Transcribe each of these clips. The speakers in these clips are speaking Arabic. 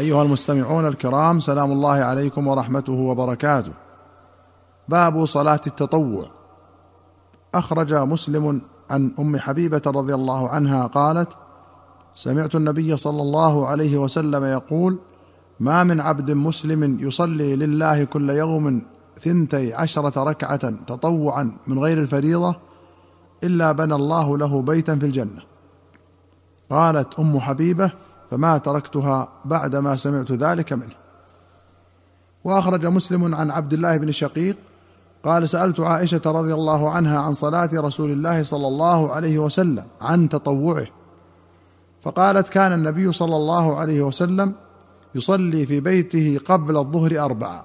أيها المستمعون الكرام سلام الله عليكم ورحمته وبركاته. باب صلاة التطوع. أخرج مسلم عن أم حبيبة رضي الله عنها قالت سمعت النبي صلى الله عليه وسلم يقول ما من عبد مسلم يصلي لله كل يوم ثنتي عشرة ركعة تطوعا من غير الفريضة إلا بنى الله له بيتا في الجنة قالت أم حبيبة فما تركتها بعدما سمعت ذلك منه. وأخرج مسلم عن عبد الله بن شقيق قال سألت عائشة رضي الله عنها عن صلاة رسول الله صلى الله عليه وسلم عن تطوعه. فقالت كان النبي صلى الله عليه وسلم يصلي في بيته قبل الظهر أربعة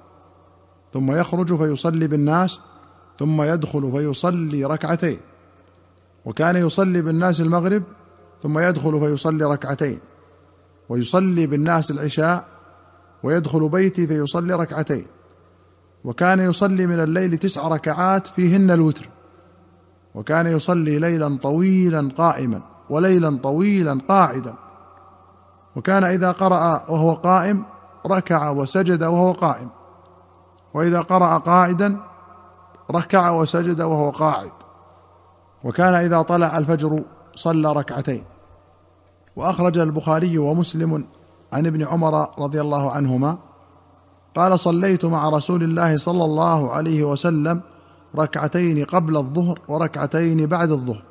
ثم يخرج فيصلي بالناس ثم يدخل فيصلي ركعتين وكان يصلي بالناس المغرب ثم يدخل فيصلي ركعتين. ويصلي بالناس العشاء ويدخل بيتي فيصلي ركعتين. وكان يصلي من الليل تسع ركعات فيهن الوتر. وكان يصلي ليلا طويلا قائما وليلا طويلا قاعدا. وكان إذا قرأ وهو قائم ركع وسجد وهو قائم. وإذا قرأ قاعدا ركع وسجد وهو قاعد. وكان إذا طلع الفجر صلى ركعتين. وأخرج البخاري ومسلم عن ابن عمر رضي الله عنهما قال صليت مع رسول الله صلى الله عليه وسلم ركعتين قبل الظهر وركعتين بعد الظهر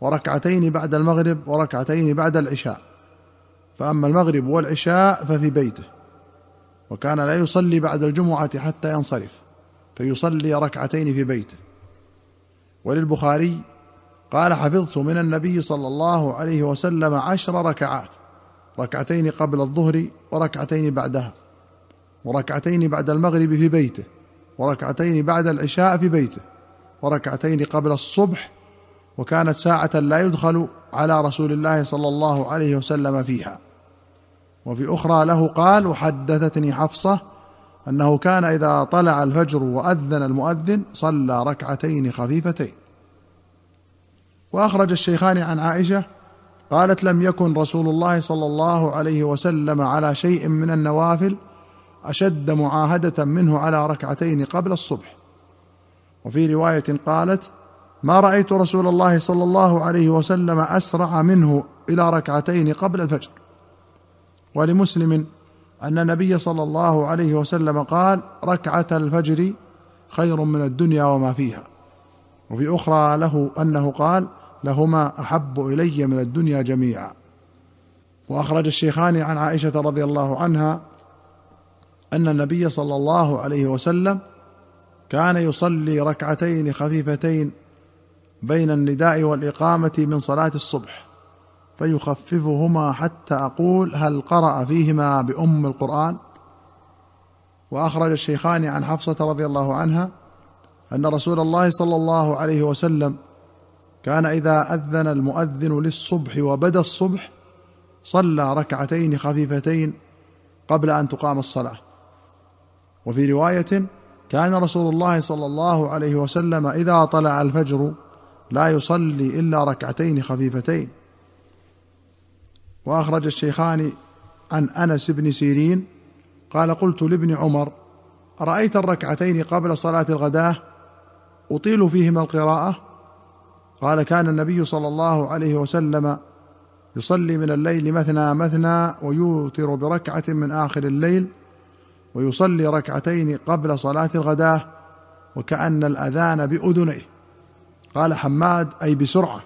وركعتين بعد المغرب وركعتين بعد العشاء فأما المغرب والعشاء ففي بيته وكان لا يصلي بعد الجمعة حتى ينصرف فيصلي ركعتين في بيته. وللبخاري قال حفظت من النبي صلى الله عليه وسلم عشر ركعات ركعتين قبل الظهر وركعتين بعدها وركعتين بعد المغرب في بيته وركعتين بعد العشاء في بيته وركعتين قبل الصبح وكانت ساعة لا يدخل على رسول الله صلى الله عليه وسلم فيها. وفي أخرى له قال وحدثتني حفصة أنه كان إذا طلع الفجر وأذن المؤذن صلى ركعتين خفيفتين. وأخرج الشيخان عن عائشة قالت لم يكن رسول الله صلى الله عليه وسلم على شيء من النوافل أشد معاهدة منه على ركعتين قبل الصبح. وفي رواية قالت ما رأيت رسول الله صلى الله عليه وسلم أسرع منه إلى ركعتين قبل الفجر ولمسلم أن النبي صلى الله عليه وسلم قال ركعة الفجر خير من الدنيا وما فيها وفي أخرى له أنه قال لهما أحب إلي من الدنيا جميعا. وأخرج الشيخان عن عائشة رضي الله عنها أن النبي صلى الله عليه وسلم كان يصلي ركعتين خفيفتين بين النداء والإقامة من صلاة الصبح فيخففهما حتى أقول هل قرأ فيهما بأم القرآن؟ وأخرج الشيخان عن حفصة رضي الله عنها أن رسول الله صلى الله عليه وسلم كان إذا أذن المؤذن للصبح وبدأ الصبح صلى ركعتين خفيفتين قبل أن تقام الصلاة. وفي رواية كان رسول الله صلى الله عليه وسلم إذا طلع الفجر لا يصلي إلا ركعتين خفيفتين. وأخرج الشيخان عن أنس بن سيرين قال قلت لابن عمر ارايت الركعتين قبل صلاة الغداة أطيل فيهما القراءة؟ قال كان النبي صلى الله عليه وسلم يصلي من الليل مثنى مثنى ويوتر بركعة من آخر الليل ويصلي ركعتين قبل صلاة الغداة وكأن الأذان بأذنيه. قال حماد أي بسرعة.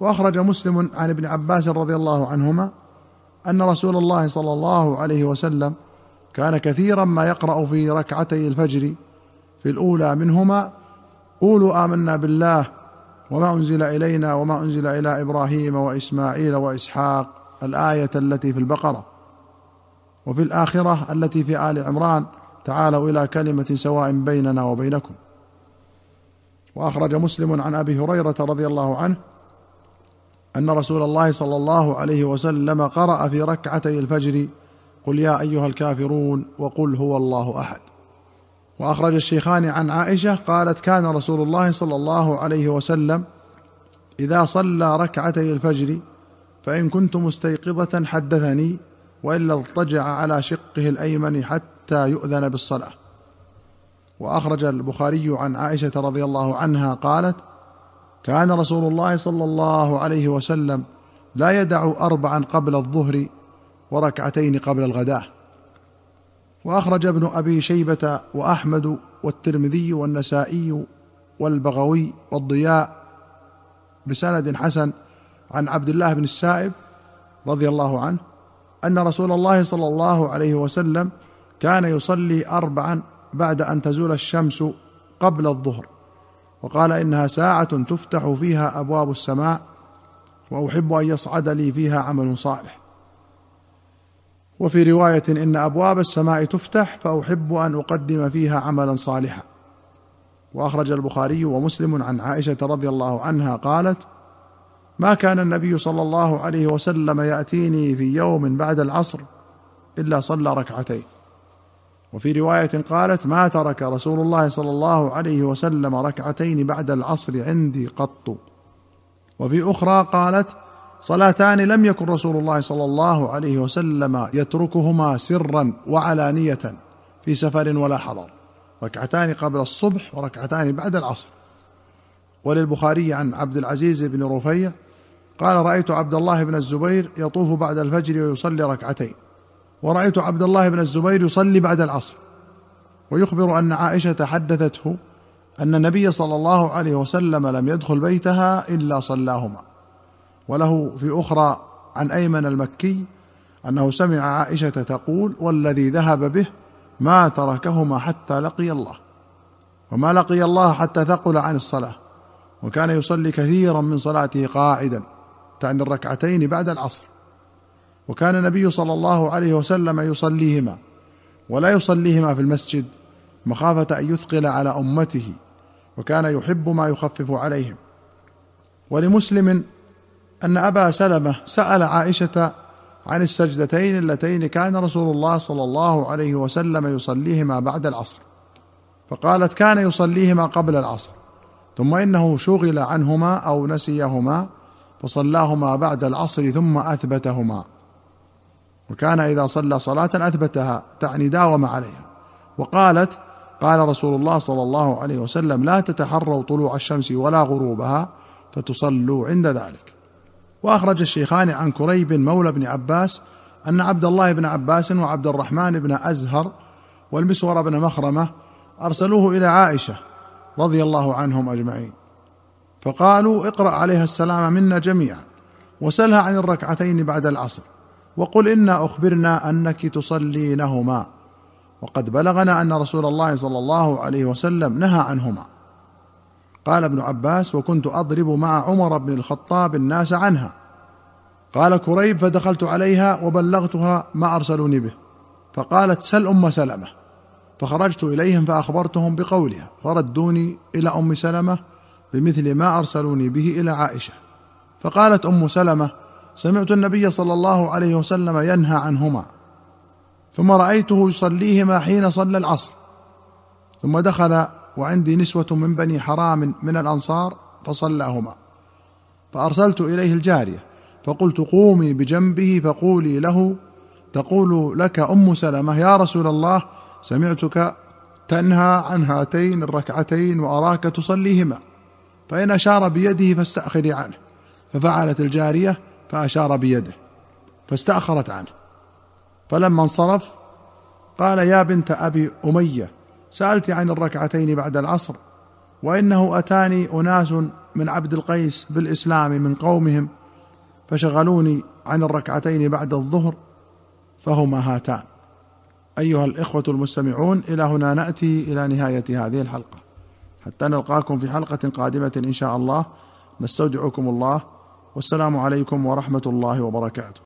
وأخرج مسلم عن ابن عباس رضي الله عنهما أن رسول الله صلى الله عليه وسلم كان كثيرا ما يقرأ في ركعتي الفجر في الأولى منهما قولوا آمنا بالله وما أنزل إلينا وما أنزل إلى إبراهيم وإسماعيل وإسحاق الآية التي في البقرة وفي الآخرة التي في آل عمران تعالوا إلى كلمة سواء بيننا وبينكم. وأخرج مسلم عن أبي هريرة رضي الله عنه أن رسول الله صلى الله عليه وسلم قرأ في ركعتي الفجر قل يا أيها الكافرون وقل هو الله أحد. وأخرج الشيخان عن عائشة قالت كان رسول الله صلى الله عليه وسلم إذا صلى ركعتي الفجر فإن كنت مستيقظة حدثني وإلا اضطجع على شقه الأيمن حتى يؤذن بالصلاة. وأخرج البخاري عن عائشة رضي الله عنها قالت كان رسول الله صلى الله عليه وسلم لا يدع أربعا قبل الظهر وركعتين قبل الغداه وأخرج ابن أبي شيبة وأحمد والترمذي والنسائي والبغوي والضياء بسند حسن عن عبد الله بن السائب رضي الله عنه أن رسول الله صلى الله عليه وسلم كان يصلي اربعا بعد أن تزول الشمس قبل الظهر وقال إنها ساعة تفتح فيها أبواب السماء وأحب أن يصعد لي فيها عمل صالح. وفي رواية إن أبواب السماء تفتح فأحب أن أقدم فيها عملا صالحا. وأخرج البخاري ومسلم عن عائشة رضي الله عنها قالت ما كان النبي صلى الله عليه وسلم يأتيني في يوم بعد العصر إلا صلى ركعتين. وفي رواية قالت ما ترك رسول الله صلى الله عليه وسلم ركعتين بعد العصر عندي قط. وفي أخرى قالت صلاتان لم يكن رسول الله صلى الله عليه وسلم يتركهما سرا وعلانية في سفر ولا حضر. ركعتان قبل الصبح وركعتان بعد العصر. وللبخاري عن عبد العزيز بن رفيع قال رأيت عبد الله بن الزبير يطوف بعد الفجر ويصلي ركعتين ورأيت عبد الله بن الزبير يصلي بعد العصر. ويخبر أن عائشة حدثته أن النبي صلى الله عليه وسلم لم يدخل بيتها إلا صلاهما. وله في أخرى عن أيمن المكي أنه سمع عائشة تقول والذي ذهب به ما تركهما حتى لقي الله وما لقي الله حتى ثقل عن الصلاة وكان يصلي كثيرا من صلاته قاعدا تعني الركعتين بعد العصر وكان النبي صلى الله عليه وسلم يصليهما ولا يصليهما في المسجد مخافة أن يثقل على أمته وكان يحب ما يخفف عليهم ولمسلم أن أبا سلمة سأل عائشة عن السجدتين اللتين كان رسول الله صلى الله عليه وسلم يصليهما بعد العصر. فقالت كان يصليهما قبل العصر ثم إنه شغل عنهما أو نسيهما فصلاهما بعد العصر ثم أثبتهما. وكان إذا صلى صلاة أثبتها تعني داوم عليها. وقالت قال رسول الله صلى الله عليه وسلم لا تتحروا طلوع الشمس ولا غروبها فتصلوا عند ذلك. وأخرج الشيخان عن كريب مولى بن عباس أن عبد الله بن عباس وعبد الرحمن بن أزهر والمسور بن مخرمة أرسلوه إلى عائشة رضي الله عنهم أجمعين. فقالوا اقرأ عليها السلام منا جميعا وسلها عن الركعتين بعد العصر وقل إنا أخبرنا أنك تصلينهما. وقد بلغنا أن رسول الله صلى الله عليه وسلم نهى عنهما. قال ابن عباس وكنت أضرب مع عمر بن الخطاب الناس عنها. قال كريب فدخلت عليها وبلغتها ما أرسلوني به. فقالت سل أم سلمة. فخرجت إليهم فأخبرتهم بقولها فردوني إلى أم سلمة بمثل ما أرسلوني به إلى عائشة. فقالت أم سلمة سمعت النبي صلى الله عليه وسلم ينهى عنهما ثم رأيته يصليهما حين صلى العصر ثم دخل وعندي نسوة من بني حرام من الأنصار فصلاهما. فأرسلت إليه الجارية فقلت قومي بجنبه فقولي له تقول لك أم سلمة يا رسول الله سمعتك تنهى عن هاتين الركعتين وأراك تصليهما. فإن أشار بيده فاستأخري عنه. ففعلت الجارية فأشار بيده فاستأخرت عنه. فلما انصرف قال يا بنت أبي أمية سألت عن الركعتين بعد العصر وإنه أتاني أناس من عبد القيس بالإسلام من قومهم فشغلوني عن الركعتين بعد الظهر فهما هاتان. أيها الإخوة المستمعون إلى هنا نأتي إلى نهاية هذه الحلقة. حتى نلقاكم في حلقة قادمة إن شاء الله. نستودعكم الله. والسلام عليكم ورحمة الله وبركاته.